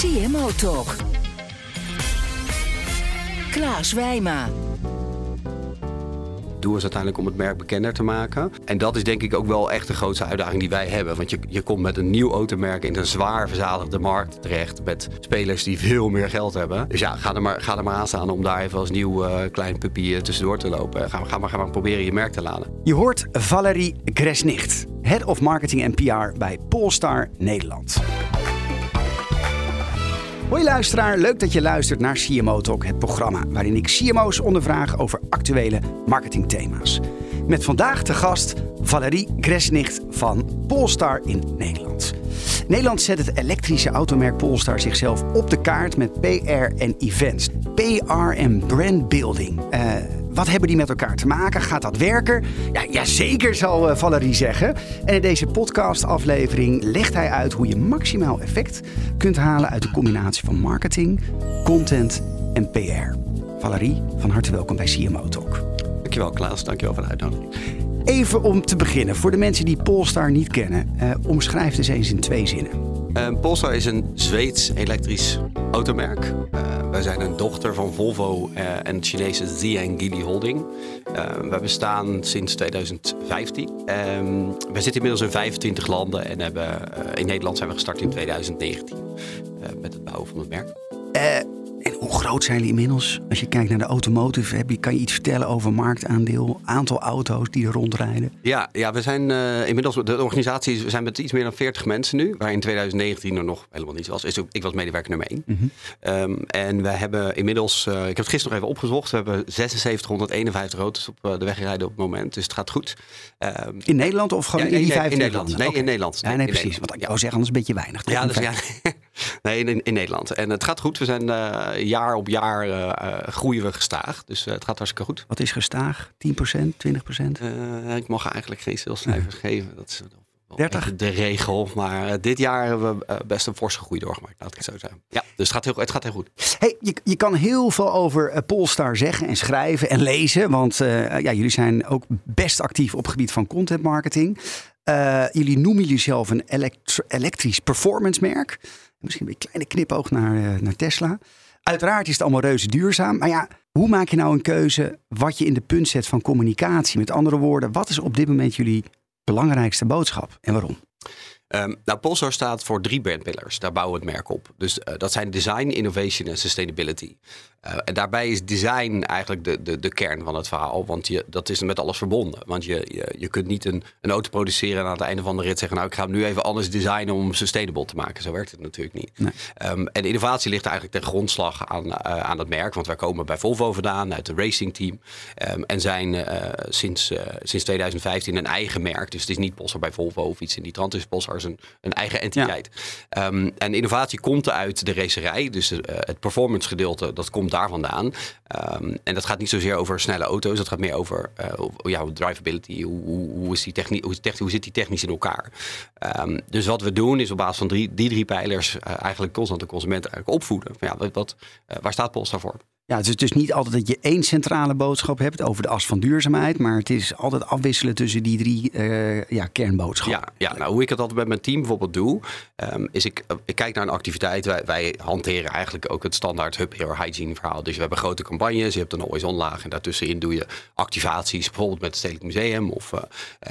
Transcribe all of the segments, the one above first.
CMO Talk. Klaas Wijma. doel is uiteindelijk om het merk bekender te maken. En dat is denk ik ook wel echt de grootste uitdaging die wij hebben. Want je, je komt met een nieuw automerk in een zwaar verzadigde markt terecht. Met spelers die veel meer geld hebben. Dus ja, ga er maar, ga er maar aan staan om daar even als nieuw uh, klein puppy uh, tussendoor te lopen. Ga, ga, maar, ga maar proberen je merk te laden. Je hoort Valerie Gresnicht, Head of Marketing en PR bij Polestar Nederland. Hoi luisteraar, leuk dat je luistert naar CMO Talk, het programma waarin ik CMO's ondervraag over actuele marketingthema's. Met vandaag te gast Valerie Gresnicht van Polestar in Nederland. Nederland zet het elektrische automerk Polestar zichzelf op de kaart met PR en events. PR en brandbuilding. Uh, wat hebben die met elkaar te maken? Gaat dat werken? Ja, jazeker, zal uh, Valerie zeggen. En in deze podcastaflevering legt hij uit hoe je maximaal effect kunt halen uit de combinatie van marketing, content en PR. Valerie, van harte welkom bij CMO Talk. Dankjewel Klaas, dankjewel voor de uitnodiging. Even om te beginnen, voor de mensen die Polestar niet kennen, uh, omschrijf het eens in twee zinnen. Uh, Polestar is een Zweeds elektrisch automerk. Uh, wij zijn een dochter van Volvo uh, en het Chinese Ziangili Holding. we bestaan sinds 2015. Um, we zitten inmiddels in 25 landen en hebben, in Nederland zijn we gestart in 2019 met het bouwen van het merk. En hoe groot zijn jullie inmiddels? Als je kijkt naar de automotive, heb je, kan je iets vertellen over marktaandeel, aantal auto's die er rondrijden? Ja, ja we zijn uh, inmiddels, de organisatie, we zijn met iets meer dan 40 mensen nu, waar in 2019 er nog helemaal niets was. Ik was medewerker nummer 1. Mm -hmm. um, en we hebben inmiddels, uh, ik heb het gisteren nog even opgezocht, we hebben 7651 auto's op uh, de weg rijden op het moment, dus het gaat goed. Um, in Nederland of gewoon ja, in die 25 in Nederland. Nee, okay. in Nederland. Ja, nee, precies. Want ik wou zeggen, anders een beetje weinig. Ja, dus, ja nee, in, in, Nederland. En het gaat goed. We zijn uh, jaar op jaar uh, groeien we gestaag. Dus uh, het gaat hartstikke goed. Wat is gestaag? 10%, 20%? Uh, ik mag eigenlijk geen stilcijfers ja. geven. Dat is 30? de regel. Maar dit jaar hebben we best een forse groei doorgemaakt. Laat ik het zo zeggen. Ja, dus het gaat heel, het gaat heel goed. Hey, je, je kan heel veel over Polestar zeggen en schrijven en lezen. Want ja, jullie zijn ook best actief op het gebied van content marketing. jullie noemen jullie zelf een elektr elektrisch performance merk. Misschien een kleine knipoog naar, naar Tesla. Uiteraard is het allemaal reuze duurzaam. Maar ja, hoe maak je nou een keuze wat je in de punt zet van communicatie? Met andere woorden, wat is op dit moment jullie belangrijkste boodschap en waarom? Um, nou, Polestar staat voor drie brandpillars. Daar bouwen we het merk op. Dus uh, dat zijn design, innovation en sustainability. Uh, en daarbij is design eigenlijk de, de, de kern van het verhaal. Want je, dat is met alles verbonden. Want je, je, je kunt niet een, een auto produceren en aan het einde van de rit zeggen... nou, ik ga hem nu even anders designen om hem sustainable te maken. Zo werkt het natuurlijk niet. Nee. Um, en innovatie ligt eigenlijk ten grondslag aan, uh, aan het merk. Want wij komen bij Volvo vandaan, uit het racing team. Um, en zijn sinds, sinds 2015 een eigen merk. Dus het is niet Polestar bij Volvo of iets in die trant. Het is Polestar een, een eigen entiteit. Ja. Um, en innovatie komt uit de racerij. Dus het performance gedeelte, dat komt daar vandaan. Um, en dat gaat niet zozeer over snelle auto's. Dat gaat meer over uh, ja, drivability. Hoe, hoe, hoe, is die techni hoe, hoe zit die technisch in elkaar? Um, dus wat we doen is op basis van drie, die drie pijlers... Uh, eigenlijk constant de consument eigenlijk opvoeden. Ja, wat, wat, uh, waar staat Polestar voor? Ja, het is dus niet altijd dat je één centrale boodschap hebt over de as van duurzaamheid. Maar het is altijd afwisselen tussen die drie uh, ja, kernboodschappen. Ja, ja, nou hoe ik het altijd met mijn team bijvoorbeeld doe, um, is ik, ik kijk naar een activiteit. Wij, wij hanteren eigenlijk ook het standaard Hub Hero Hygiene verhaal. Dus we hebben grote campagnes, je hebt een always on laag. En daartussenin doe je activaties, bijvoorbeeld met het Stedelijk Museum of uh,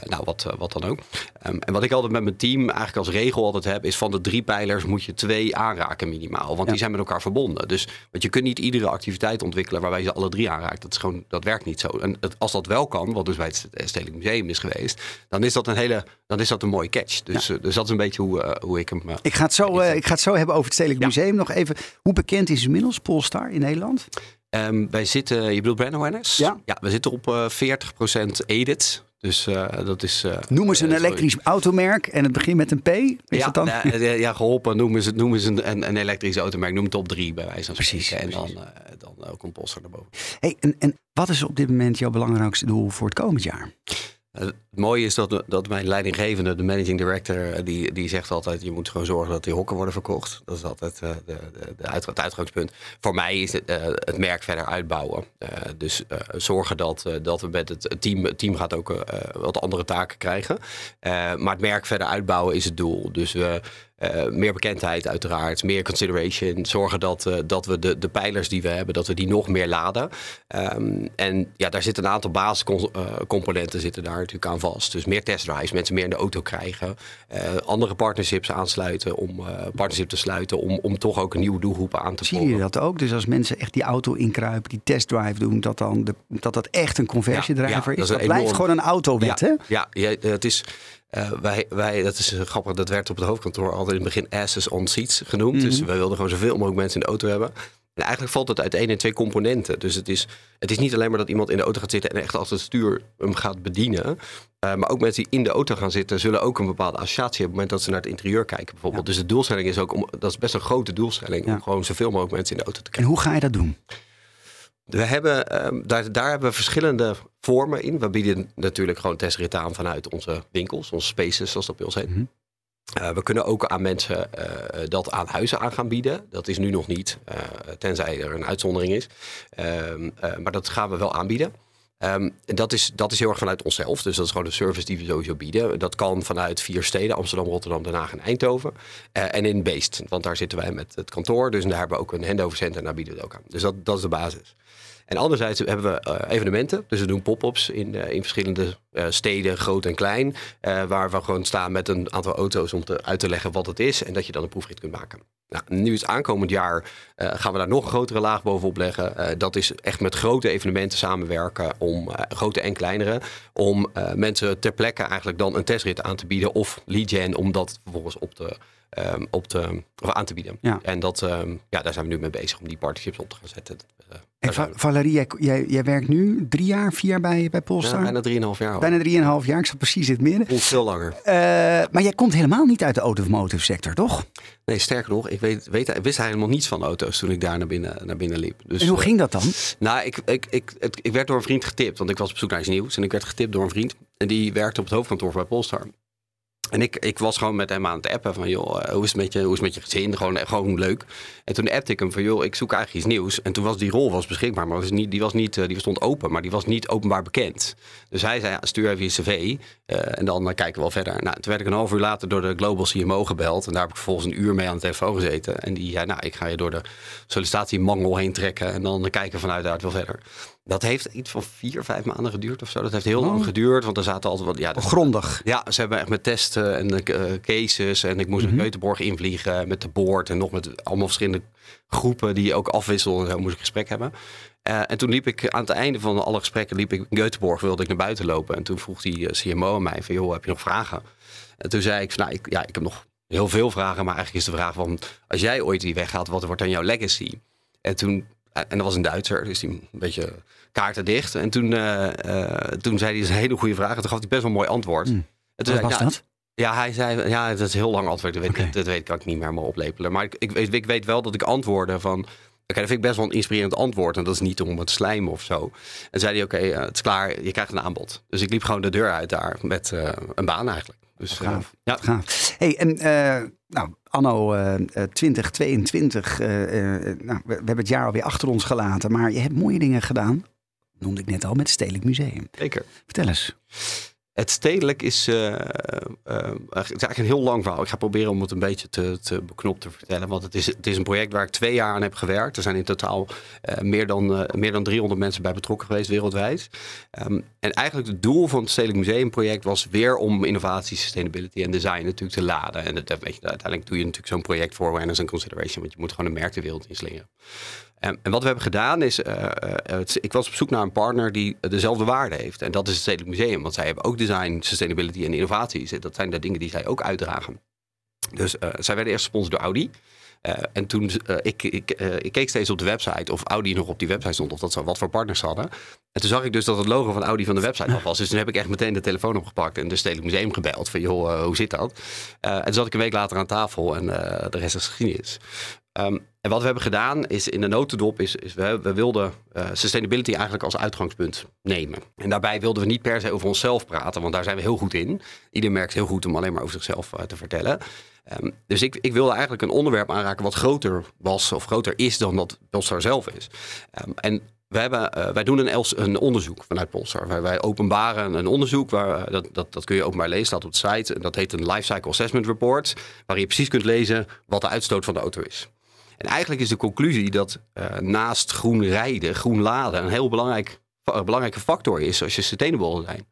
nou, wat, wat dan ook. Um, en wat ik altijd met mijn team eigenlijk als regel altijd heb, is van de drie pijlers moet je twee aanraken minimaal. Want ja. die zijn met elkaar verbonden. Dus want je kunt niet iedere activiteit ontwikkelen waarbij je ze alle drie aanraakt. Dat, is gewoon, dat werkt niet zo. En het, als dat wel kan, wat dus bij het Stedelijk Museum is geweest, dan is dat een hele, dan is dat een mooie catch. Dus, ja. uh, dus dat is een beetje hoe, uh, hoe ik hem. Uh, ik, ga het zo, ik ga het zo hebben over het Stedelijk ja. Museum. Nog even, hoe bekend is inmiddels Polestar in Nederland? Um, wij zitten, je bedoelt brand awareness? Ja. ja we zitten op uh, 40% aided. Dus uh, dat is. Uh, noemen ze een elektrisch automerk en het begint met een P? Is ja, dat dan? Uh, ja, geholpen. Noemen ze, noemen ze een, een elektrisch automerk. Noem top 3 bij wijze van precies, spreken. Precies. En dan, dan komt Polestar erboven. Hey, en, en wat is op dit moment jouw belangrijkste doel voor het komend jaar? Het mooie is dat, dat mijn leidinggevende, de managing director, die, die zegt altijd: je moet gewoon zorgen dat die hokken worden verkocht. Dat is altijd uh, de, de, het uitgangspunt. Voor mij is het, het merk verder uitbouwen. Dus zorgen dat, dat we met het team, team gaat ook wat andere taken krijgen. maar het merk verder uitbouwen is het doel. Dus we. Uh, meer bekendheid uiteraard, meer consideration. Zorgen dat, uh, dat we de, de pijlers die we hebben, dat we die nog meer laden. Um, en ja, daar zitten een aantal basiscomponenten zitten daar natuurlijk aan vast. Dus meer testdrives, mensen meer in de auto krijgen. andere partnerships aansluiten om partnership te sluiten. Om, om toch ook een nieuwe doelgroep aan te Zie je dat ook? Dus als mensen echt die auto inkruipen, die testdrive doen, dat dan de, dat, dat echt een ja, ja, is. Dat, is dat blijft gewoon een autowet, ja, hè? Ja, ja, het is... Uh, wij, wij, dat is grappig, dat werd op het hoofdkantoor altijd in het begin asses on seats genoemd. Mm -hmm. Dus we wilden gewoon zoveel mogelijk mensen in de auto hebben. En eigenlijk valt het uit één en twee componenten. Dus het is, het is niet alleen maar dat iemand in de auto gaat zitten en echt achter het stuur hem gaat bedienen. Uh, maar ook mensen die in de auto gaan zitten, zullen ook een bepaalde associatie hebben op het moment dat ze naar het interieur kijken. Bijvoorbeeld. Ja. Dus de doelstelling is ook, om, dat is best een grote doelstelling, ja. om gewoon zoveel mogelijk mensen in de auto te krijgen. En hoe ga je dat doen? We hebben, um, daar, daar hebben we verschillende vormen in. We bieden natuurlijk gewoon testritten aan vanuit onze winkels, onze spaces, zoals dat bij ons heet. Mm -hmm. uh, we kunnen ook aan mensen uh, dat aan huizen aan gaan bieden. Dat is nu nog niet, uh, tenzij er een uitzondering is. Um, maar dat gaan we wel aanbieden. Um, en dat is, dat is heel erg vanuit onszelf. Dus dat is gewoon de service die we sowieso bieden. Dat kan vanuit vier steden: Amsterdam, Rotterdam, Den Haag en Eindhoven. en in Beest, want daar zitten wij met het kantoor. Dus daar hebben we ook een handover center en daar bieden we het ook aan. Dus dat, dat is de basis. En anderzijds hebben we uh, evenementen. Dus we doen pop-ups in, uh, in verschillende uh, steden, groot en klein. waar we gewoon staan met een aantal auto's om te, uit te leggen wat het is. En dat je dan een proefrit kunt maken. Nou, nu is aankomend jaar gaan we daar nog een grotere laag bovenop leggen. dat is echt met grote evenementen samenwerken. Om grote en kleinere. Om mensen ter plekke eigenlijk dan een testrit aan te bieden. Of lead gen om dat vervolgens op te... Um, op te, of aan te bieden. Ja. En dat, um, ja, daar zijn we nu mee bezig om die partnerships op te gaan zetten. En Va Valerie, jij, jij, jij, werkt nu drie jaar, vier jaar bij, bij Polestar? Ja, bijna drieënhalf jaar. Al. Bijna drieënhalf jaar, ik zat precies in het midden. Voelt veel langer. Uh, maar jij komt helemaal niet uit de automotive sector, toch? Nee, sterker nog, ik weet, weet, wist helemaal niets van auto's toen ik daar naar binnen, naar binnen liep. Dus, en hoe uh, ging dat dan? Nou, ik, ik, ik, ik, ik werd door een vriend getipt, want ik was op zoek naar iets nieuws. En ik werd getipt door een vriend. En die werkte op het hoofdkantoor bij Polestar. En ik, ik was gewoon met hem aan het appen van, joh, hoe is het met je, hoe is het met je gezin? Gewoon, gewoon leuk. En toen appte ik hem van, joh, ik zoek eigenlijk iets nieuws. En toen was die rol was beschikbaar, maar was niet, die, was niet, die stond open, maar die was niet openbaar bekend. Dus hij zei, stuur even je cv en dan kijken we wel verder. Nou, toen werd ik een half uur later door de Global CMO gebeld. En daar heb ik vervolgens een uur mee aan de telefoon gezeten. En die zei, nou, ik ga je door de sollicitatiemangel heen trekken en dan kijken vanuit daar wel verder. Dat heeft iets van vier, vijf maanden geduurd of zo. Dat heeft heel oh. lang geduurd, want er zaten altijd wat... Ja, dat, Grondig. Ja, ze hebben echt met testen en uh, cases. En ik moest mm -hmm. naar Göteborg invliegen met de board. En nog met allemaal verschillende groepen die ook afwisselden. En zo moest ik gesprek hebben. Uh, en toen liep ik aan het einde van alle gesprekken... liep ik in Göteborg, wilde ik naar buiten lopen. En toen vroeg die CMO aan mij van... joh, heb je nog vragen? En toen zei ik van, nou, ik, ja, ik heb nog heel veel vragen. Maar eigenlijk is de vraag van... als jij ooit die weggaat, wat wordt dan jouw legacy? En toen... En dat was een Duitser, dus die een beetje kaarten dicht. En toen, uh, uh, toen zei hij een hele goede vraag. En toen gaf hij best wel een mooi antwoord. Mm. En toen Wat was ja, dat? Ja, hij zei, ja, dat is heel lang antwoord. Dat weet, Oké. dat weet kan ik niet meer helemaal oplepelen. Maar ik, ik, weet, ik weet wel dat ik antwoordde van... Oké, dat vind ik best wel een inspirerend antwoord. En dat is niet om het slijmen of zo. En zei hij, oké, het is klaar, je krijgt een aanbod. Dus ik liep gewoon de deur uit daar met uh, een baan eigenlijk. Dus, Gaaf. ja. Gaaf. Hey, en uh, nou, anno 2022, nou, we, we hebben het jaar alweer achter ons gelaten. Maar je hebt mooie dingen gedaan noemde ik net al, met het Stedelijk Museum. Zeker. Vertel eens. Het stedelijk is, uh, uh, het is eigenlijk een heel lang verhaal. Ik ga proberen om het een beetje te, te beknopt te vertellen. Want het is, het is een project waar ik twee jaar aan heb gewerkt. Er zijn in totaal meer, dan, meer dan 300 mensen bij betrokken geweest wereldwijd. Um, en eigenlijk het doel van het Stedelijk Museumproject was weer om innovatie, sustainability en design natuurlijk te laden. En dat, uiteindelijk doe je natuurlijk zo'n project voor awareness en consideration. Want je moet gewoon de merk de wereld inslingeren. En, en wat we hebben gedaan is, uh, uh, ik was op zoek naar een partner die dezelfde waarde heeft. En dat is het Stedelijk Museum, want zij hebben ook design, sustainability en innovaties. Dat zijn de dingen die zij ook uitdragen. Dus uh, zij werden eerst gesponsord door Audi. Eh, en toen ik, ik, ik keek steeds op de website of Audi nog op die website stond of dat ze wat voor partners hadden. En toen zag ik dus dat het logo van Audi van de website af was. Dus toen heb ik echt meteen de telefoon opgepakt en de Stedelijk Museum gebeld van joh, hoe zit dat? en toen zat ik een week later aan tafel en de rest is geschiedenis. Um, en wat we hebben gedaan is in de notendop is, is we, we wilden sustainability eigenlijk als uitgangspunt nemen. En daarbij wilden we niet per se over onszelf praten, want daar zijn we heel goed in. Ieder merk is heel goed om alleen maar over zichzelf te vertellen. Um, dus ik, ik wilde eigenlijk een onderwerp aanraken wat groter was of groter is dan dat Polestar zelf is. Um, en wij, hebben, uh, wij doen een, een, onderzoek vanuit Polestar. Wij, wij openbaren een onderzoek, waar, dat, dat, dat kun je openbaar lezen, staat op de site. Dat heet een Lifecycle Assessment Report, waar je precies kunt lezen wat de uitstoot van de auto is. En eigenlijk is de conclusie dat uh, naast groen rijden, groen laden, een heel belangrijk een belangrijke factor is als je sustainable wil zijn.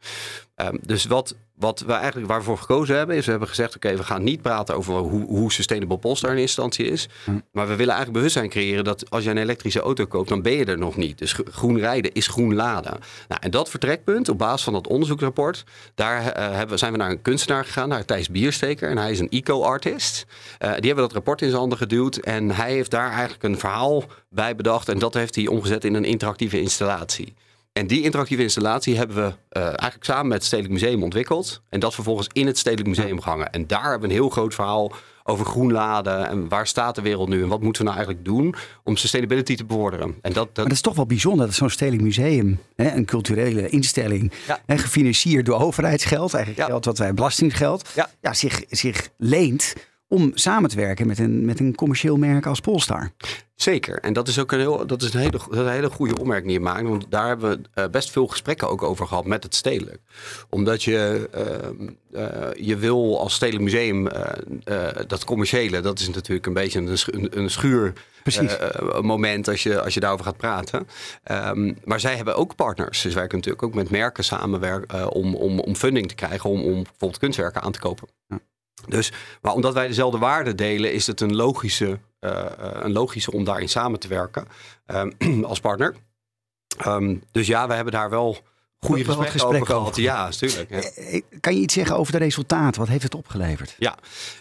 Um, dus wat, wat we eigenlijk waarvoor gekozen hebben, is we hebben gezegd: oké, we gaan niet praten over hoe, hoe sustainable Polestar in instantie is. Hm. Maar we willen eigenlijk bewustzijn creëren dat als je een elektrische auto koopt, dan ben je er nog niet. Dus groen rijden is groen laden. Nou, en dat vertrekpunt, op basis van dat onderzoeksrapport, daar uh, hebben, zijn we naar een kunstenaar gegaan, naar Thijs Biersteker. En hij is een eco-artist. Uh, die hebben dat rapport in zijn handen geduwd. En hij heeft daar eigenlijk een verhaal bij bedacht. En dat heeft hij omgezet in een interactieve installatie. En die interactieve installatie hebben we uh, eigenlijk samen met het Stedelijk Museum ontwikkeld. En dat vervolgens in het Stedelijk Museum gehangen. En daar hebben we een heel groot verhaal over groen laden. En waar staat de wereld nu? En wat moeten we nou eigenlijk doen om sustainability te bevorderen? En dat, dat... Maar dat is toch wel bijzonder dat zo'n Stedelijk Museum, hè, een culturele instelling, ja. hè, gefinancierd door overheidsgeld, eigenlijk ja. geld wat wij belastinggeld, ja. Ja, zich, zich leent om samen te werken met een, met een commercieel merk als Polestar. Zeker. En dat is ook een, heel, dat is een, hele, een hele goede opmerking die je maakt. Want daar hebben we uh, best veel gesprekken ook over gehad met het stedelijk. Omdat je, uh, uh, je wil als stedelijk museum, dat commerciële, dat is natuurlijk een beetje een, een, een schuur moment als je, als je daarover gaat praten. Um, maar zij hebben ook partners. Ze werken natuurlijk ook met merken samenwerken om, om, om funding te krijgen om, om bijvoorbeeld kunstwerken aan te kopen. Ja. Dus, maar omdat wij dezelfde waarden delen, is het een logische, uh, een logische om daarin samen te werken um, als partner. Um, dus ja, we hebben daar wel goede gesprekken, gehad. Ja, natuurlijk. Ja. Eh, kan je iets zeggen over de resultaten? Wat heeft het opgeleverd? Ja,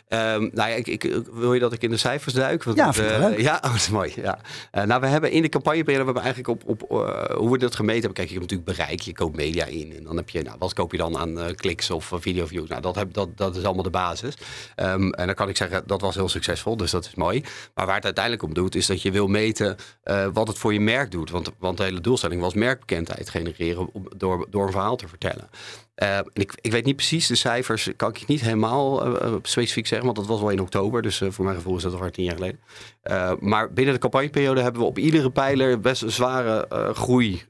um, nou ja, ik, ik, wil je dat ik in de cijfers duik? Want ja, uh, ja, oh, dat is mooi. Ja. Uh, nou, we hebben in de campagneperiode, we hebben eigenlijk op, op uh, hoe we dat gemeten hebben. Kijk, je hebt natuurlijk bereik, je koopt media in. En dan heb je, nou, wat koop je dan aan kliks of videoviews? Nou, dat, heb, dat, dat is allemaal de basis. Um, en dan kan ik zeggen, dat was heel succesvol, dus dat is mooi. Maar waar het uiteindelijk om doet, is dat je wil meten wat het voor je merk doet. Want, want de hele doelstelling was merkbekendheid genereren door, een verhaal te vertellen. Uh, ik, ik, weet niet precies de cijfers, kan ik niet helemaal uh, specifiek zeggen, want dat was wel in oktober, dus uh, voor mijn gevoel is dat al tien jaar geleden. maar binnen de campagneperiode hebben we op iedere pijler best een zware groei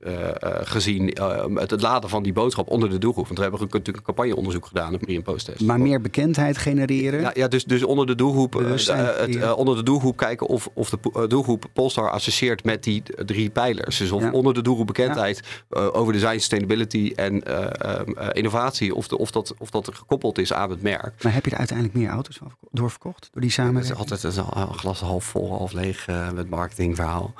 gezien. Het, het, laden van die boodschap onder de doelgroep. Want we hebben natuurlijk een campagneonderzoek gedaan, een pre- en post-test. Maar meer bekendheid genereren? Ja, ja dus, dus onder de doelgroep, het, onder de doelgroep kijken of, of de doelgroep Polestar associeert met die drie pijlers. Dus of ja. onder de doelgroep bekendheid ja. over design, sustainability en innovatie, of, de, of, dat, of dat gekoppeld is aan het merk. Maar heb je er uiteindelijk meer auto's doorverkocht door die samenwerking? Het is altijd een glas half vol, half leeg uh, met marketingverhaal.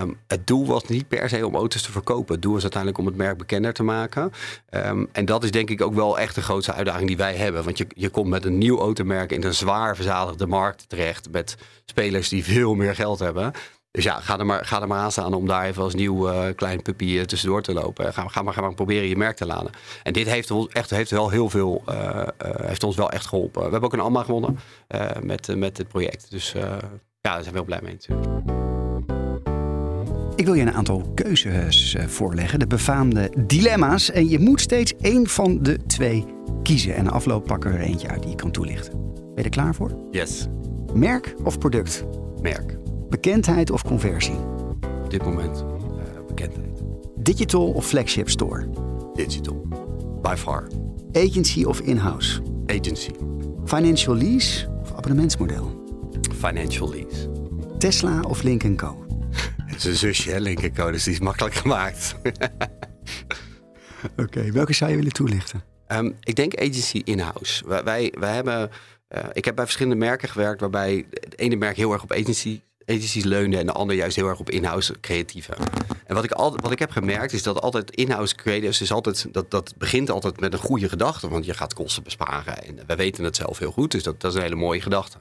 Um, het doel was niet per se om auto's te verkopen. Het doel was uiteindelijk om het merk bekender te maken. Um, en dat is denk ik ook wel echt de grootste uitdaging die wij hebben. Want je, je komt met een nieuw automerk in een zwaar verzadigde markt terecht. Met spelers die veel meer geld hebben. Dus ja, ga er maar, ga er maar aan staan om daar even als nieuw uh, klein puppy uh, tussendoor te lopen. Ga, ga, maar, ga maar proberen je merk te laden. En dit heeft, ons echt, heeft wel heel veel, uh, heeft ons wel echt geholpen. We hebben ook een ALMA gewonnen met, met dit project. Dus ja, daar zijn we heel blij mee natuurlijk. Ik wil je een aantal keuzes voorleggen, de befaamde dilemma's. En je moet steeds één van de twee kiezen. En afloop pakken we er eentje uit die je kan toelichten. Ben je er klaar voor? Yes. Merk of product? Merk. Bekendheid of conversie? Op dit moment uh, bekendheid. Digital of flagship store? Digital. By far. Agency of in-house? Agency. Financial lease of abonnementsmodel? Financial lease. Tesla of Link Co? Het is een zusje, hè, Link Co, dus die is makkelijk gemaakt. Oké, okay, welke zou je willen toelichten? Um, ik denk agency in-house. Wij, wij, wij hebben... Uh, ik heb bij verschillende merken gewerkt waarbij het ene merk heel erg op agency agencies leunde en de ander juist heel erg op in-house creatieve. En wat ik, altijd, wat ik heb gemerkt is dat altijd in-house creatives is altijd, dat, dat begint altijd met een goede gedachte. Want je gaat kosten besparen. En we weten het zelf heel goed. Dus dat, dat is een hele mooie gedachte.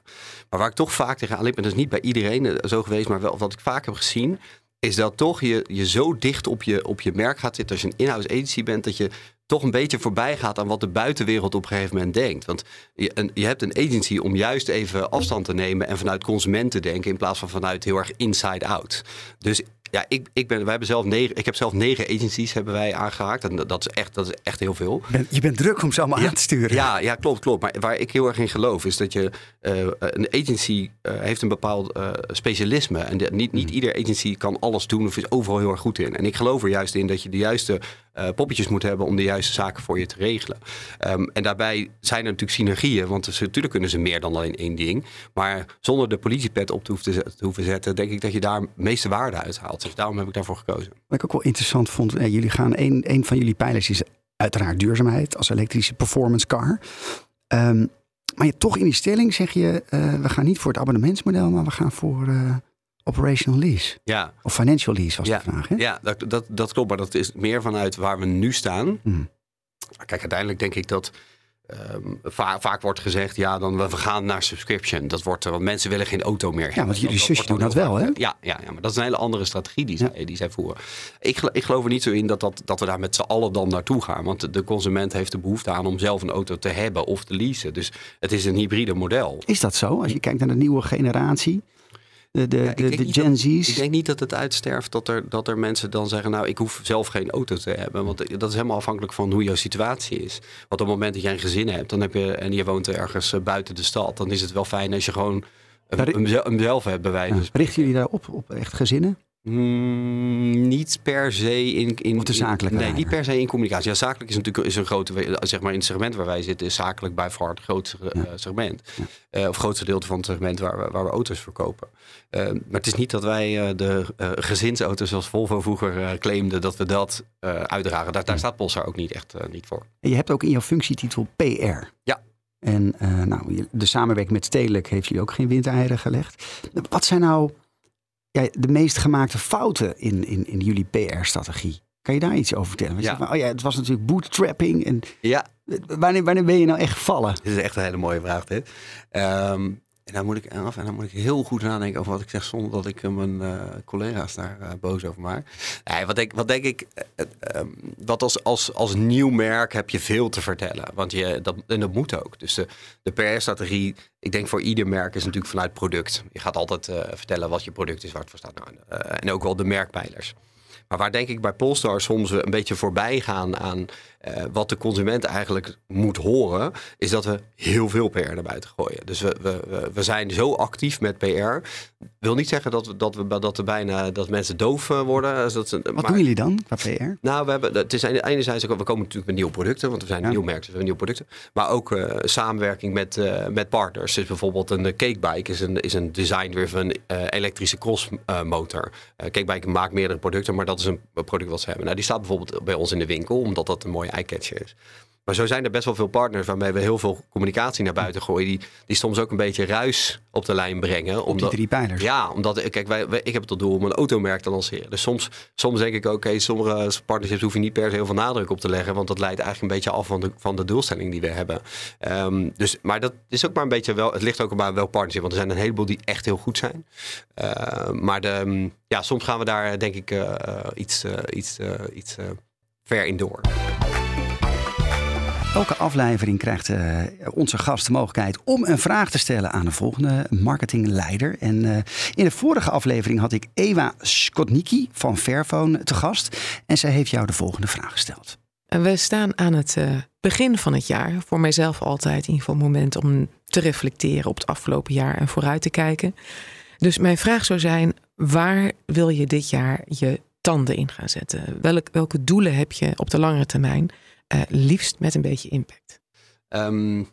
Maar waar ik toch vaak tegen liep, en dat is niet bij iedereen eh, zo geweest, maar wel wat ik vaak heb gezien, is dat toch je, je zo dicht op je, op je merk gaat zitten als je een in-house agency bent, dat je toch een beetje voorbij gaat aan wat de buitenwereld op een gegeven moment denkt. Want je, een, je hebt een agency om juist even afstand te nemen en vanuit consument te denken in plaats van vanuit heel erg inside out. Dus ja, ik, ik, ben, wij hebben zelf negen, ik heb zelf negen agencies hebben wij aangehaakt. En dat, dat, is, echt, dat is echt heel veel. Je bent, je bent druk om ze allemaal Ja, aan te sturen. Ja, ja, klopt, klopt. Maar waar ik heel erg in geloof is dat je eh, een agency eh, heeft een bepaald eh, specialisme. En de- niet, niet ieder agency kan alles doen of is overal heel erg goed in. En ik geloof er juist in dat je de juiste eh, poppetjes moet hebben om de juiste zaken voor je te regelen. Ehm, en daarbij zijn er natuurlijk synergieën, want ze, natuurlijk kunnen ze meer dan alleen één ding. Maar zonder de politiepet op te hoeven, te hoeven zetten, denk ik dat je daar de meeste waarde uit haalt. Dus daarom heb ik daarvoor gekozen. Wat ik ook wel interessant vond, eh, jullie gaan een, een van jullie pijlers is uiteraard duurzaamheid als elektrische performance car. Ehm, maar je, toch in die stelling zeg je, eh, we gaan niet voor het abonnementsmodel, maar we gaan voor operational lease. Ja, Of financial lease was Ja, de vraag. Hè? Ja, dat, dat, dat klopt. Maar dat is meer vanuit waar we nu staan. Hmm. Kijk, uiteindelijk denk ik dat ehm, va- vaak wordt gezegd... ja, dan we gaan naar subscription. Dat wordt, eh, want mensen willen geen auto meer hebben. want jullie zusje doen dat wel, hè? Ja, ja, ja, maar dat is een hele andere strategie die, Ja. zij, die zij voeren. Ik, ik geloof er niet zo in dat, dat, dat we daar met z'n allen dan naartoe gaan. Want de consument heeft de behoefte aan om zelf een auto te hebben of te leasen. Dus het is een hybride model. Is dat zo? Als je kijkt naar de nieuwe generatie, de, de, Ja, Gen dat- Z's. Ik denk niet dat het uitsterft dat er, dat er mensen dan zeggen... nou, ik hoef zelf geen auto te hebben. Want dat is helemaal afhankelijk van hoe jouw situatie is. Want op het moment dat jij een gezin hebt dan heb je, en je woont ergens eh, buiten de stad... dan is het wel fijn als je gewoon hem, zel- hem zelf hebt bij wijze Ja. Richten jullie daarop, op echt gezinnen? Mm, niet per se in, in Of de zakelijke Nee, niet per se in communicatie. Ja, zakelijk is natuurlijk is een grote, zeg maar in het segment waar wij zitten, is zakelijk bij far het grootste eh, segment. Eh, of het grootste deel van het segment waar we, waar we auto's verkopen. Eh, maar het is niet dat wij de gezinsauto's zoals Volvo vroeger claimden, dat we dat uitdragen. Daar, daar staat Polestar ook niet echt niet voor. En je hebt ook in jouw functietitel PR. Ja. En nou, de samenwerking met Stedelijk heeft jullie ook geen windeieren gelegd. Wat zijn nou ja, de meest gemaakte fouten in, in, in jullie PR-strategie? Kan je daar iets over vertellen? Want Ja. van, oh ja, het was natuurlijk bootstrapping. En Ja, wanneer, wanneer ben je nou echt gevallen? Dit is echt een hele mooie vraag dit. Ehm, en dan moet ik af en dan moet ik heel goed nadenken over wat ik zeg zonder dat ik eh, mijn eh, collega's daar eh, boos over maak. Nee, wat, denk, wat denk ik, ehm, wat als, als, als nieuw merk heb je veel te vertellen. Want je, dat, en dat moet ook. Dus de, de PR-strategie, ik denk voor ieder merk is natuurlijk vanuit product. Je gaat altijd vertellen wat je product is, waar het voor staat. Nou, eh, en ook wel de merkpijlers. Maar waar denk ik bij Polestar soms een beetje voorbij gaan aan eh, wat de consument eigenlijk moet horen, is dat we heel veel PR naar buiten gooien. Dus we, we, we, zijn zo actief met PR. Wil niet zeggen dat we, dat we dat er bijna dat mensen doof eh, worden. Dus Dat, ze- Wat maar- doen jullie dan qua PR? nou, we hebben, het is enerzijds we komen natuurlijk met nieuwe producten, want we zijn een nieuw merk, dus we hebben nieuwe producten. Maar ook eh, samenwerking met, eh, met partners. Dus bijvoorbeeld een eh, Cakebike is een, is een design-driven eh, elektrische crossmotor. Eh Cakebike maakt meerdere producten, maar dat is een product wat ze hebben. Nou, die staat bijvoorbeeld bij ons in de winkel, omdat dat een mooie eye-catcher is. Maar zo zijn er best wel veel partners waarmee we heel veel communicatie naar buiten gooien. Die, die soms ook een beetje ruis op de lijn brengen. Op die omdat- drie pijlers. ja, omdat kijk, wij, wij- ik heb het tot doel om een automerk te lanceren. Dus soms, soms denk ik ook, oké, sommige partnerships hoef je niet per se heel veel nadruk op te leggen. Want dat leidt eigenlijk een beetje af van de, van de doelstelling die we hebben. Ehm, dus, maar dat is ook maar een beetje wel, het ligt ook maar wel partnership. Want er zijn een heleboel die echt heel goed zijn. Ehm, maar de, ehm, ja, soms gaan we daar denk ik eh, eh, iets, eh, iets, iets ver in door. Elke aflevering krijgt eh, onze gast de mogelijkheid om een vraag te stellen aan de volgende marketingleider. En eh, in de vorige aflevering had ik Ewa Skotnicki van Fairphone te gast. En zij heeft jou de volgende vraag gesteld. We staan aan het eh, begin van het jaar. Voor mijzelf altijd in ieder moment om te reflecteren op het afgelopen jaar en vooruit te kijken. Dus mijn vraag zou zijn: waar wil je dit jaar je tanden in gaan zetten? Welk, welke doelen heb je op de langere termijn? Eh, liefst met een beetje impact. Ehm,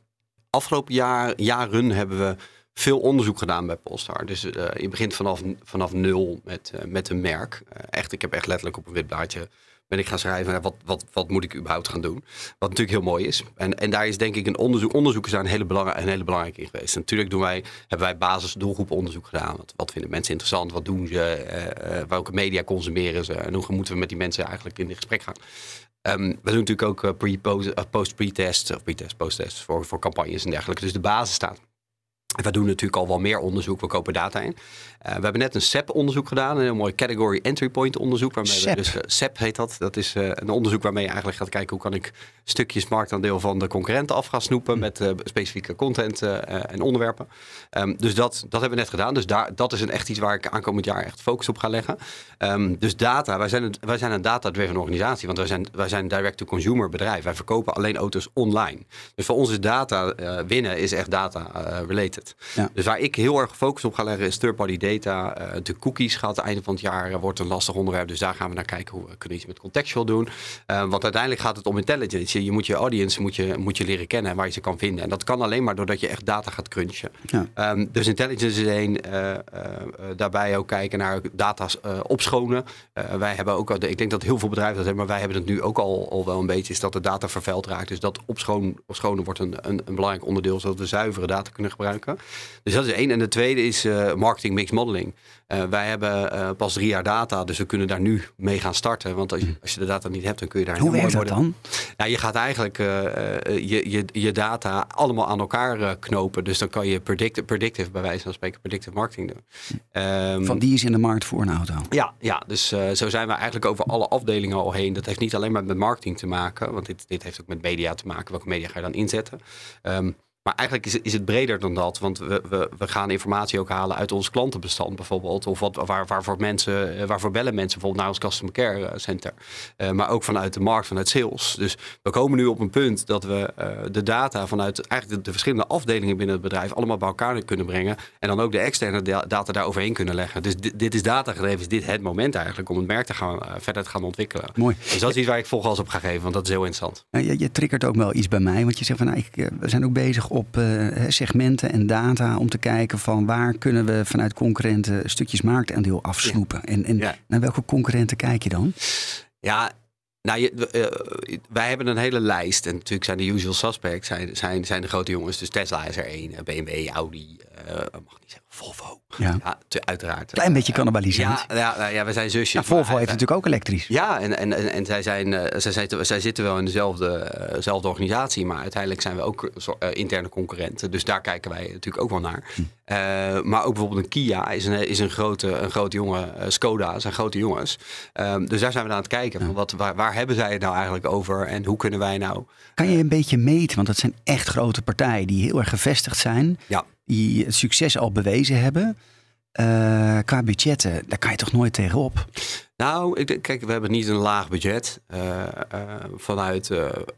afgelopen jaar, jaren hebben we veel onderzoek gedaan bij Polestar. Dus eh, je begint vanaf, vanaf nul met, eh, met een merk. Echt, ik heb echt letterlijk op een wit blaadje ben ik gaan schrijven, wat, wat, wat moet ik überhaupt gaan doen? Wat natuurlijk heel mooi is. En, en daar is denk ik een onderzoek, onderzoekers daar een hele, belang, een hele belangrijke in geweest. Natuurlijk doen wij, hebben wij basis doelgroeponderzoek gedaan. Wat, wat vinden mensen interessant? Wat doen ze? welke media consumeren ze? En hoe moeten we met die mensen eigenlijk in gesprek gaan? Ehm, we doen natuurlijk ook eh, pre, post, eh, post-pre-test, of pre-test, post-test voor, voor campagnes en dergelijke. Dus de basis staat. En we doen natuurlijk al wel meer onderzoek. We kopen data in. Eh, we hebben net een SEP-onderzoek gedaan. Een heel mooi Category Entry Point onderzoek. Waarmee SEP. We dus, eh, SEP heet dat. Dat is eh, een onderzoek waarmee je eigenlijk gaat kijken... hoe kan ik stukjes marktaandeel van de concurrenten af gaan snoepen... met specifieke content en onderwerpen. Ehm, dus dat, dat hebben we net gedaan. Dus daar, dat is een echt iets waar ik aankomend jaar echt focus op ga leggen. Ehm, dus data, wij zijn, een, wij zijn een data-driven organisatie. Want wij zijn, wij zijn een direct-to-consumer bedrijf. Wij verkopen alleen auto's online. Dus voor ons is data winnen is echt data-related. Ja. Dus waar ik heel erg focus op ga leggen is third-party data. Eh, de cookies gaat het einde van het jaar eh, wordt een lastig onderwerp. Dus daar gaan we naar kijken hoe we kunnen iets met contextual doen. Eh, want uiteindelijk gaat het om intelligence. Je, moet je audience moet je, moet je leren kennen en waar je ze kan vinden. En dat kan alleen maar doordat je echt data gaat crunchen. Ja. Ehm, dus intelligence is één. daarbij ook kijken naar data opschonen. Wij hebben ook, al- ik denk dat heel veel bedrijven dat hebben, maar wij hebben het nu ook al, al wel een beetje, is dat de data vervuild raakt. Dus dat opschonen wordt een, een, een belangrijk onderdeel, zodat we zuivere data kunnen gebruiken. Dus dat is één. En de tweede is eh, marketing mix modeling. Eh, wij hebben eh, pas drie jaar data, dus we kunnen daar nu mee gaan starten. Want als je, als je de data niet hebt, dan kun je daar Hoe werkt dat dan? Nou, je gaat eigenlijk je, je, je data allemaal aan elkaar knopen. Dus dan kan je predict, predictive, bij wijze van spreken, predictive marketing doen. Ehm, Van die is in de markt voor een auto. ja, ja, dus zo zijn we eigenlijk over alle afdelingen al heen. Dat heeft niet alleen maar met marketing te maken, want dit, dit heeft ook met media te maken. Welke media ga je dan inzetten? Ehm, maar eigenlijk is, het- is het breder dan dat, want we, we, we gaan informatie ook halen uit ons klantenbestand bijvoorbeeld. Of wat, waar, waarvoor, mensen, eh, waarvoor bellen mensen bijvoorbeeld naar ons customer care eh, center. Eh, maar ook vanuit de markt, vanuit sales. Dus we komen nu op een punt dat we de data vanuit eigenlijk de, de verschillende afdelingen binnen het bedrijf allemaal bij elkaar kunnen brengen. En dan ook de externe da- data daar overheen kunnen leggen. Dus dit, dit is data gedreven, is dit het moment eigenlijk om het merk te gaan, verder te gaan ontwikkelen. Mooi. Dus dat is iets waar ik volgas op ga geven, want dat is heel interessant. Je, je triggert ook wel iets bij mij, want je zegt van nou, ik, we zijn ook bezig op eh, segmenten en data om te kijken van waar kunnen we vanuit concurrenten stukjes marktaandeel afsnoepen. En, en Ja. naar welke concurrenten kijk je dan? Ja, nou, je, eh, wij hebben een hele lijst. En natuurlijk zijn de usual suspects zijn, zijn, zijn de grote jongens. Dus Tesla is er één, eh, BMW, Audi, mag niet zeggen, Volvo. Ja. Ja, te- uiteraard. Klein beetje cannibalisatie. Ja, ja, ja, we zijn zusjes. Ja, Volvo heeft natuurlijk ook elektrisch. Ja, en, en, en, en zij, zijn, eh, zij, zitten, zij zitten wel in dezelfde dezelfde organisatie, maar uiteindelijk zijn we ook eh, interne concurrenten. Dus daar kijken wij natuurlijk ook wel naar. Hm. Maar ook bijvoorbeeld een Kia is een, is een, grote, een grote jongen. Skoda zijn grote jongens. Ehm, dus daar zijn we aan het kijken. Van wat, waar, waar hebben zij het nou eigenlijk over en hoe kunnen wij nou... Kan je een beetje meten, want dat zijn echt grote partijen die heel erg gevestigd zijn, Ja, die het succes al bewezen hebben. Eh, qua budgetten, daar kan je toch nooit tegenop? Nou, ik denk, kijk, we hebben niet een laag budget. Eh, eh, vanuit,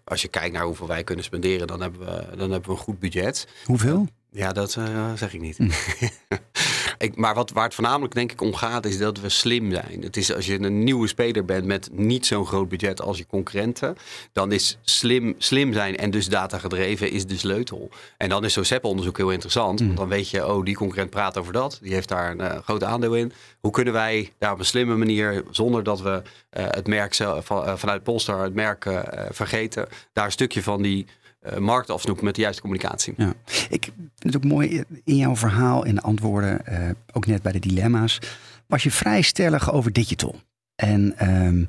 als je kijkt naar hoeveel wij kunnen spenderen, dan hebben we, dan hebben we een goed budget. Hoeveel? Ja, dat zeg ik niet. Hm. ik, maar wat, waar het voornamelijk denk ik om gaat, is dat we slim zijn. Het is als je een nieuwe speler bent met niet zo'n groot budget als je concurrenten, dan is slim, slim zijn en dus data gedreven is de sleutel. En dan is zo'n CEP-onderzoek heel interessant, Hm. want dan weet je, oh, die concurrent praat over dat, die heeft daar een eh, groot aandeel in. Hoe kunnen wij daar op een slimme manier, zonder dat we eh, het merk zelf, van, eh, vanuit Polestar het merk vergeten, daar een stukje van die eh, markt afsnoepen met de juiste communicatie. Ja. Ik vind het ook mooi in jouw verhaal en de antwoorden, eh, ook net bij de dilemma's, was je vrij stellig over digital. En ehm,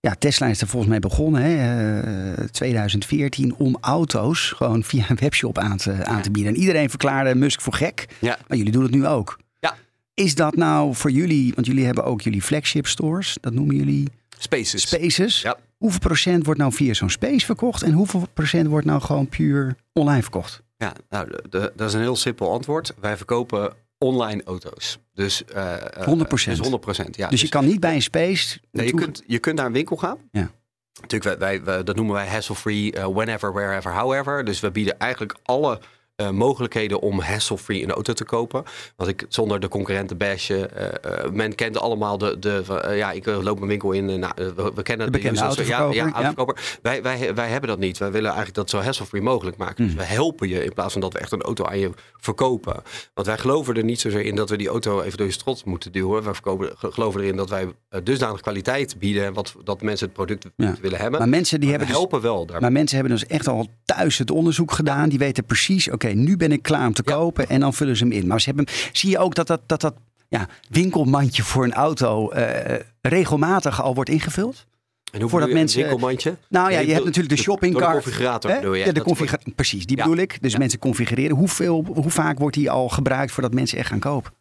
ja, Tesla is er volgens mij begonnen, hè, eh, 2014, om auto's gewoon via een webshop aan te, aan te bieden. En iedereen verklaarde Musk voor gek, Ja. maar jullie doen het nu ook. Ja. Is dat nou voor jullie, want jullie hebben ook jullie flagship stores, dat noemen jullie Spaces. spaces. Ja. Hoeveel procent wordt nou via zo'n space verkocht en hoeveel procent wordt nou gewoon puur online verkocht? Ja, nou, de- de- dat is een heel simpel antwoord. Wij verkopen online auto's. Dus, eh, eh, 100%. Dus 100%. Ja. dus je kan niet bij een space. nee, je, kunt, je kunt naar een winkel gaan. Ja. Natuurlijk, wij, wij, dat noemen wij hassle-free, eh, whenever, wherever, however. Dus we bieden eigenlijk alle eh, mogelijkheden om hassle-free een auto te kopen. Want ik zonder de concurrenten bashen. eh, eh, men kent allemaal de. de ja, ik loop mijn winkel in. nou, we, we kennen De bekende autoverkoper, Ja, ja. Wij, wij, wij hebben dat niet. Wij willen eigenlijk dat zo hassle-free mogelijk maken. Dus we helpen je in plaats van dat we echt een auto aan je verkopen. Want wij geloven er niet zozeer in dat we die auto even door je strot moeten duwen. Wij verkopen, ge- geloven erin dat wij dusdanig kwaliteit bieden. en Wat, dat mensen het product Ja. willen hebben. Maar mensen die Maar hebben dus, helpen wel daar. maar mensen hebben dus echt al thuis het onderzoek gedaan. Die weten precies, oké, nu ben ik klaar om te Ja. kopen. En dan vullen ze hem in. Maar ze hebben, zie je ook dat dat, dat, dat ja, winkelmandje voor een auto eh, regelmatig al wordt ingevuld? En hoe voordat mensen- winkelmandje? Nou ja, je hebt natuurlijk de. Door de configurator Hè? Ja, de Dat configura- wordt- precies, die Ja. bedoel ik. Dus Ja. mensen configureren. Hoeveel, hoe vaak wordt die al gebruikt voordat mensen echt gaan kopen?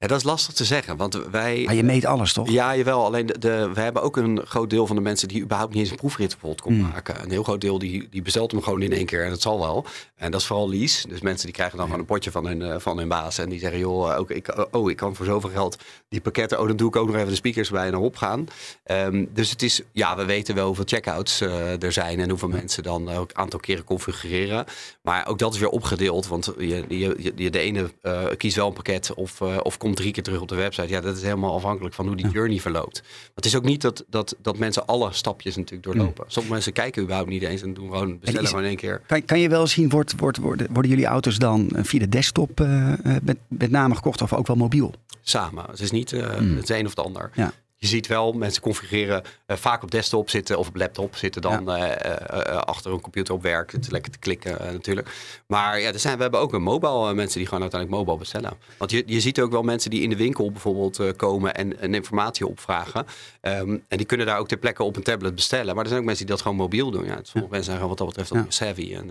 Ja, dat is lastig te zeggen. Want wij... Maar je meet alles toch? Ja, jawel. Alleen de, de- we hebben ook een groot deel van de mensen die überhaupt niet eens een proefrit bijvoorbeeld kon Mm. maken. Een heel groot deel die, die bestelt hem gewoon in één keer en dat zal wel. En dat is vooral lease. Dus mensen die krijgen dan gewoon een potje van hun, eh, van hun baas. En die zeggen, joh, ook, ik, oh, ik kan voor zoveel geld die pakketten. Oh, dan doe ik ook nog even de speakers bij en erop gaan. Ehm, dus het is, ja, we weten wel hoeveel checkouts eh, er zijn en hoeveel mensen dan ook een aantal keren configureren. Maar ook dat is weer opgedeeld. Want je, je, je, de ene eh, kiest wel een pakket of, of komt drie keer terug op de website. Ja, dat is helemaal afhankelijk van hoe die journey verloopt. Maar het is ook niet dat, dat, dat mensen alle stapjes natuurlijk doorlopen. Sommige mensen kijken überhaupt niet eens en doen gewoon, bestellen is- gewoon in één keer. Kan, kan je wel zien, wordt, wordt, worden, worden jullie auto's dan eh, via de desktop eh, eh, met, met name gekocht of ook wel mobiel? samen. Het is niet Hmm. het een of het ander. Ja. Je ziet wel, mensen configureren eh, vaak op desktop zitten of op laptop zitten dan eh, eh, achter een computer op werk. Het is lekker te klikken natuurlijk. Maar ja, er zijn, we hebben ook een mobile mensen die gewoon uiteindelijk mobile bestellen. Want je, je ziet ook wel mensen die in de winkel bijvoorbeeld komen en, en informatie opvragen. Ehm, en die kunnen daar ook ter plekke op een tablet bestellen. Maar er zijn ook mensen die dat gewoon mobiel doen. Ja, sommige mensen zijn gewoon wat dat betreft ook Ja. savvy. En,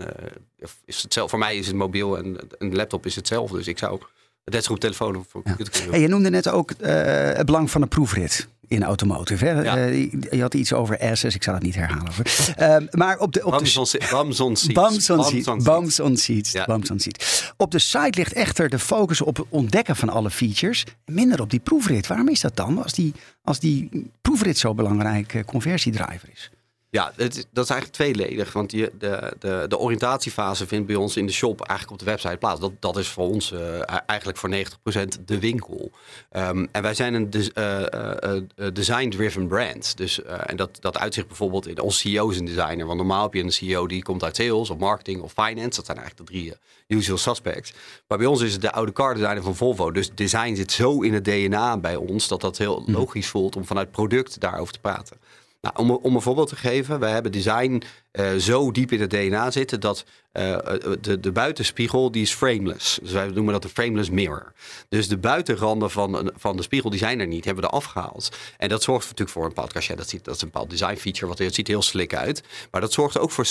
is het zelf, voor mij is het mobiel en een laptop is hetzelfde. Dus ik zou net zo goed telefoon of Ja. kunnen doen. Hey, je noemde net ook het belang van een proefrit in automotive. Hè? Ja. Eh, je- had iets over asses, ik zal het niet herhalen. Ehm, maar op de, op de Bums on, se- bums on seats. Bums on Bums seats. on Bums on seats. Ja. Bums on seats. Op de site ligt echter de focus op het ontdekken van alle features. Minder op die proefrit. Waarom is dat dan? Als die, als die proefrit zo belangrijk conversiedriver is. Ja, het, is- dat is eigenlijk tweeledig. Want je, de, de, de oriëntatiefase vindt bij ons in de shop eigenlijk op de website plaats. Dat, dat is voor ons eh, eigenlijk voor 90% de winkel. Ehm, en wij zijn een des- eh, eh, design-driven brand. Dus, en dat, dat uitzicht bijvoorbeeld in onze CEO is een designer. Want normaal heb je een CEO die komt uit sales of marketing of finance. Dat zijn eigenlijk de drie usual suspects. Maar bij ons is het de oude car designer van Volvo. Dus design zit zo in het DNA bij ons dat dat heel logisch voelt om vanuit product daarover te praten. Nou, om, om een voorbeeld te geven, wij hebben design eh, zo diep in het DNA zitten dat eh, de, de buitenspiegel die is frameless. Dus wij noemen dat een frameless mirror. Dus de buitenranden van, van de spiegel die zijn er niet, hebben we er afgehaald. En dat zorgt natuurlijk voor een bepaald cachet. Dat, ziet, dat is een bepaald design feature, wat het ziet heel slick uit. Maar dat zorgt ook voor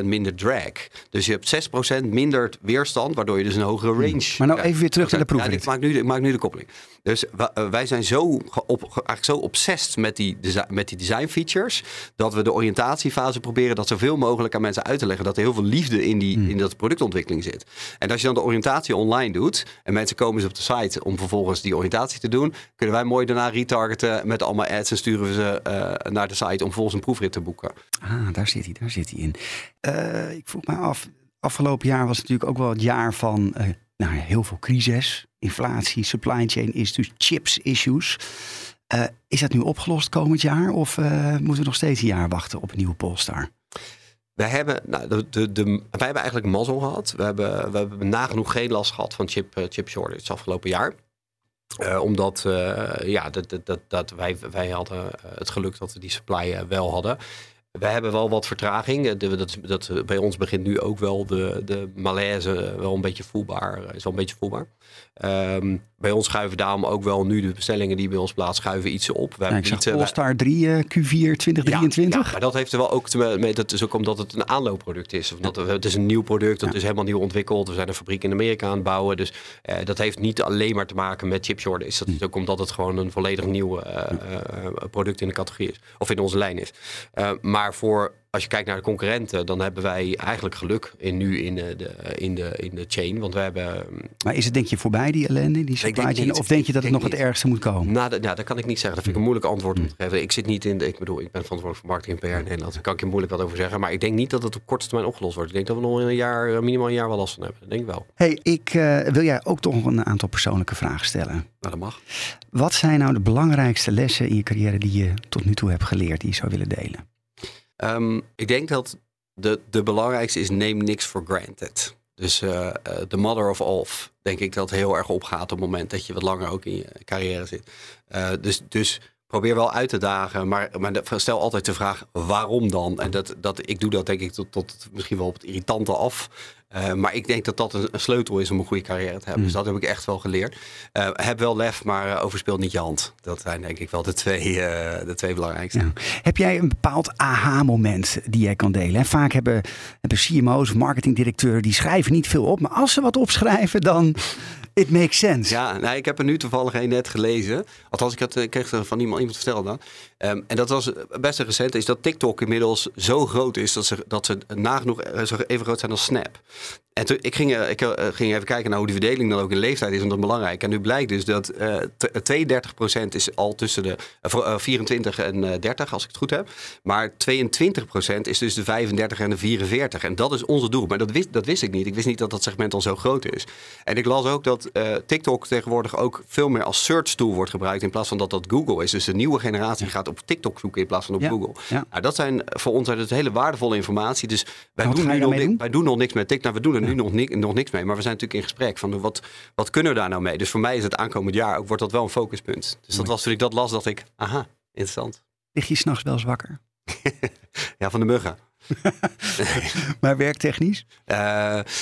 6% minder drag. Dus je hebt 6% minder weerstand, waardoor je dus een hogere range Hmm. Maar nou krijgt. even weer terug naar de Ja, proefrit. ik, maak nu, de- ik maak nu de koppeling. Dus eh, wij zijn zo, op, eigenlijk zo obsessed met die, met die design features... dat we de oriëntatiefase proberen dat zoveel mogelijk aan mensen uit te leggen. Dat er heel veel liefde in, die, in dat productontwikkeling zit. En als je dan de oriëntatie online doet... en mensen komen eens op de site om vervolgens die oriëntatie te doen... kunnen wij mooi daarna retargeten met allemaal ads... en sturen we ze eh, naar de site om vervolgens een proefrit te boeken. Ah, daar zit hij, daar zit hij in. Eh, ik vroeg me af, afgelopen jaar was natuurlijk ook wel het jaar van eh, nou, ja, heel veel crisis. Inflatie, supply chain issues, chips issues. Is dat nu opgelost komend jaar of moeten we nog steeds een jaar wachten op een nieuwe Polestar? We hebben, nou, de, de, de, wij hebben eigenlijk mazzel gehad. We hebben, we hebben nagenoeg geen last gehad van chip, eh, chip shortage afgelopen jaar. Eh, omdat eh, ja, dat, dat, dat, wij, wij hadden het geluk dat we die supply wel hadden. We hebben wel wat vertraging. Dat, dat, bij ons begint nu ook wel de, de malaise wel een beetje voelbaar. Is wel een beetje voelbaar. Ehm, bij ons schuiven daarom ook wel nu de bestellingen die bij ons plaats schuiven iets op. We Ja, hebben niet, Polestar 3 eh, Q4 2023. ja, maar dat heeft er wel ook te mee. Dat is ook omdat het een aanloopproduct is. Of dat, het is een nieuw product, dat is helemaal nieuw ontwikkeld. We zijn een fabriek in Amerika aan het bouwen. Dus eh, dat heeft niet alleen maar te maken met chip shortage. Dat Hm. is ook omdat het gewoon een volledig nieuw eh, eh, product in de categorie is. Of in onze lijn is. Maar voor als je kijkt naar de concurrenten, dan hebben wij eigenlijk geluk in, nu in de, in, de, in de chain. Want we hebben. Maar is het denk je voorbij die ellende, die supply denk chain? niet. Of denk je dat het nog het ergste moet komen? Nou, dat, ja, dat kan ik niet zeggen. Dat vind ik een moeilijk antwoord om te geven. Ik zit niet in de. Ik bedoel, ik ben verantwoordelijk voor marketing en PR in Nederland. Daar kan ik je moeilijk wat over zeggen. Maar ik denk niet dat het op korte termijn opgelost wordt. Ik denk dat we nog een jaar, eh, minimaal een jaar wel last van hebben. Dat denk ik wel. hey, ik eh, wil jij ook toch een aantal persoonlijke vragen stellen. Nou, dat mag. Wat zijn nou de belangrijkste lessen in je carrière die je tot nu toe hebt geleerd, die je zou willen delen? Ehm, ik denk dat de, de belangrijkste is neem niks for granted. Dus eh, eh, de mother of all, denk ik dat heel erg opgaat op het moment dat je wat langer ook in je carrière zit. Eh, dus, dus probeer wel uit te dagen, maar, maar de- stel altijd de vraag waarom dan? En dat, dat, ik doe dat denk ik tot, tot misschien wel op het irritante af. Eh, maar ik denk dat dat een, een sleutel is om een goede carrière te hebben. Dus dat heb ik echt wel geleerd. Eh, heb wel lef, maar eh, overspeel niet je hand. Dat zijn denk ik wel de twee, de twee belangrijkste. Ja. Heb jij een bepaald aha-moment die jij kan delen? hè? Vaak hebben, hebben CMO's, marketingdirecteuren, die schrijven niet veel op. Maar als ze wat opschrijven, dan it makes sense. Ja, nou, ik heb er nu toevallig een net gelezen. Althans, ik, had, ik kreeg er van iemand, iemand verteld dan. Ehm, en dat was best een recent. Is dat TikTok inmiddels zo groot is dat ze, dat ze nagenoeg eh, even groot zijn als Snap. En ik, ging, eh, ik eh, ging even kijken naar hoe die verdeling dan ook in leeftijd is. Want dat is belangrijk. En nu blijkt dus dat eh, t- 32% is al tussen de eh, voor, eh, 24 en eh, 30, als ik het goed heb. Maar 22% is dus de 35 en de 44. En dat is onze doel. Maar dat wist, dat wist ik niet. Ik wist niet dat dat segment al zo groot is. En ik las ook dat eh, TikTok tegenwoordig ook veel meer als search tool wordt gebruikt. In plaats van dat dat Google is. Dus de nieuwe generatie gaat op TikTok zoeken in plaats van op Ja, Google. ja. Nou, dat zijn voor ons uit het hele waardevolle informatie. Dus wij, doen nu nog, doen? wij doen nog niks met TikTok. Nou, we doen er nu nog, ni- nog niks mee. Maar we zijn natuurlijk in gesprek van wat, wat kunnen we daar nou mee? Dus voor mij is het aankomend jaar ook, wordt dat wel een focuspunt. Dus dat was toen ik dat las, dacht ik, aha, interessant. Lig je s'nachts wel eens wakker? Ja, van de muggen. Maar werktechnisch? Eh,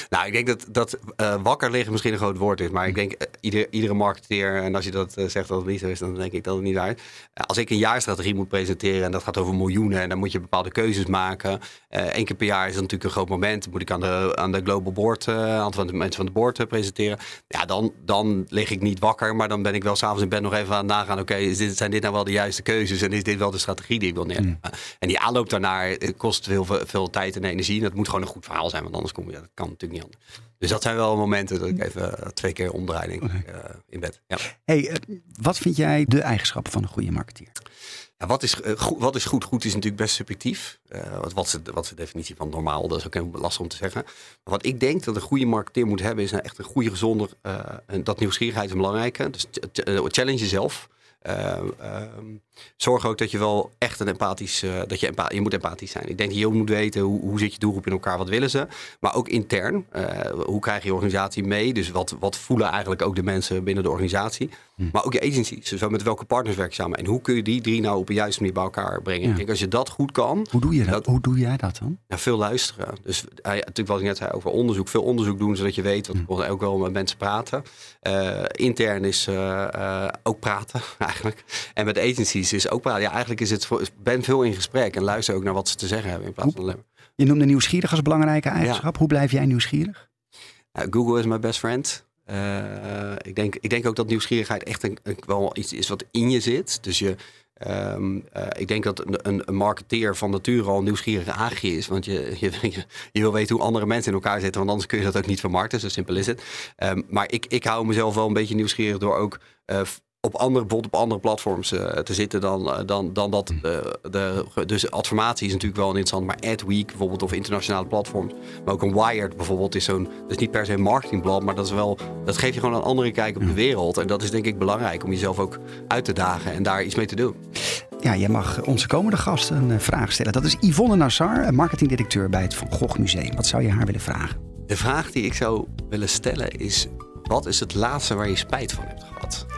nou, ik denk dat, dat eh, wakker liggen misschien een groot woord is. Maar ik denk, ieder, iedere marketeer, en als je dat zegt dat het niet zo is, dan denk ik dat het niet uit. Uh, als ik een jaarstrategie moet presenteren en dat gaat over miljoenen, en dan moet je bepaalde keuzes maken. Eén keer per jaar is dat natuurlijk een groot moment. Dan moet ik aan de, aan de Global Board, aan de mensen van de board presenteren. Ja, dan, dan lig ik niet wakker, maar dan ben ik wel s'avonds in bed nog even aan het nagaan. Oké, zijn dit nou wel de juiste keuzes en is dit wel de strategie die ik wil neerleggen? En die aanloop daarnaar eh, kost veel, veel tijd en energie. En dat moet gewoon een goed verhaal zijn, want anders kom je, dat kan natuurlijk niet anders. Dus dat zijn wel momenten dat ik even eh, twee keer omdraai denk ik, eh, in bed. Ja. Hey, eh, wat vind jij de eigenschappen van een goede marketeer? Ja, wat, is, goed, wat is goed? Goed is natuurlijk best subjectief. Eh, wat, wat, is de, wat is de definitie van normaal? Dat is ook heel lastig om te zeggen. Maar wat ik denk dat een goede marketeer moet hebben, is een echt een goede, gezonde. eh, en dat nieuwsgierigheid is een belangrijke. Dus ch- ch- challenge jezelf. Eh, ehm, zorg ook dat je wel echt een empathisch, eh, dat je, je moet empathisch zijn. Ik denk dat je moet weten hoe, hoe zit je doelgroep in elkaar, wat willen ze. Maar ook intern, eh, hoe krijg je organisatie mee? Dus wat, wat voelen eigenlijk ook de mensen binnen de organisatie? Maar ook je agencies, dus met welke partners werk je samen? En hoe kun je die drie nou op een juiste manier bij elkaar brengen? Ja. Ik denk als je dat goed kan, Hoe doe je dat? Dat- Hoe doe jij dat dan? ja, veel luisteren. Dus hij, natuurlijk wat ik net zei over onderzoek. Veel onderzoek doen, zodat je weet. Hm. Want we ook wel met mensen praten. Intern is ook praten, eigenlijk. En met agencies is ook praten. Ja, eigenlijk is het... voor- ben veel in gesprek. En luister ook naar wat ze te zeggen hebben. In plaats van alleen. Je noemde nieuwsgierig als belangrijke eigenschap. Hoe blijf jij nieuwsgierig? Google is my best friend. Eh, ik, denk, ik denk ook dat nieuwsgierigheid echt een, een- wel iets is wat in je zit. Dus je, ehm, eh, ik denk dat een, een, marketeer van nature al een nieuwsgierige aagje is. Want je, je, je, je wil weten hoe andere mensen in elkaar zitten. Want anders kun je dat ook niet vermarkten. Zo simpel is het. Ehm, maar ik, ik hou mezelf wel een beetje nieuwsgierig door ook... eh, op andere, op andere platforms eh, te zitten dan, eh, dan, dan dat. eh, de, dus adformatie is natuurlijk wel interessant, maar Adweek bijvoorbeeld of internationale platforms. Maar ook een Wired bijvoorbeeld is zo'n. Dat is niet per se een marketingblad, maar dat is wel. Dat geeft je gewoon een andere kijk op de wereld. En dat is denk ik belangrijk om jezelf ook uit te dagen en daar iets mee te doen. Ja, jij mag onze komende gast een vraag stellen. Dat is Yvonne Nassar, marketingdirecteur bij het Van Gogh Museum. Wat zou je haar willen vragen? De vraag die ik zou willen stellen is: wat is het laatste waar je spijt van hebt?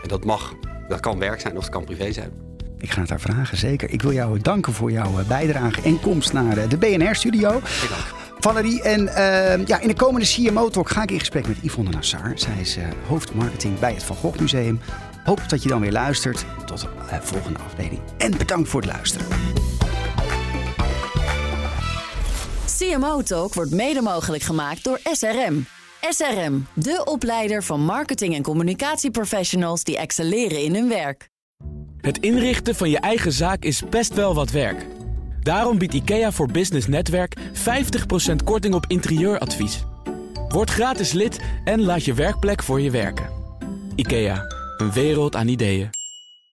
En dat mag, dat kan werk zijn of het kan privé zijn. Ik ga het haar vragen, zeker. Ik wil jou danken voor jouw eh, bijdrage en komst naar eh, de BNR-studio. Valerie, en eh, ja, in de komende CMO-talk ga ik in gesprek met Yvonne Nassar. Zij is eh, hoofdmarketing bij het Van Gogh Museum. Hoop dat je dan weer luistert. Tot de volgende afdeling. En bedankt voor het luisteren. CMO Talk wordt mede mogelijk gemaakt door SRM. SRM, de opleider van marketing- en communicatieprofessionals die excelleren in hun werk. Het inrichten van je eigen zaak is best wel wat werk. Daarom biedt IKEA voor Business Netwerk 50% korting op interieuradvies. Word gratis lid en laat je werkplek voor je werken. IKEA, een wereld aan ideeën.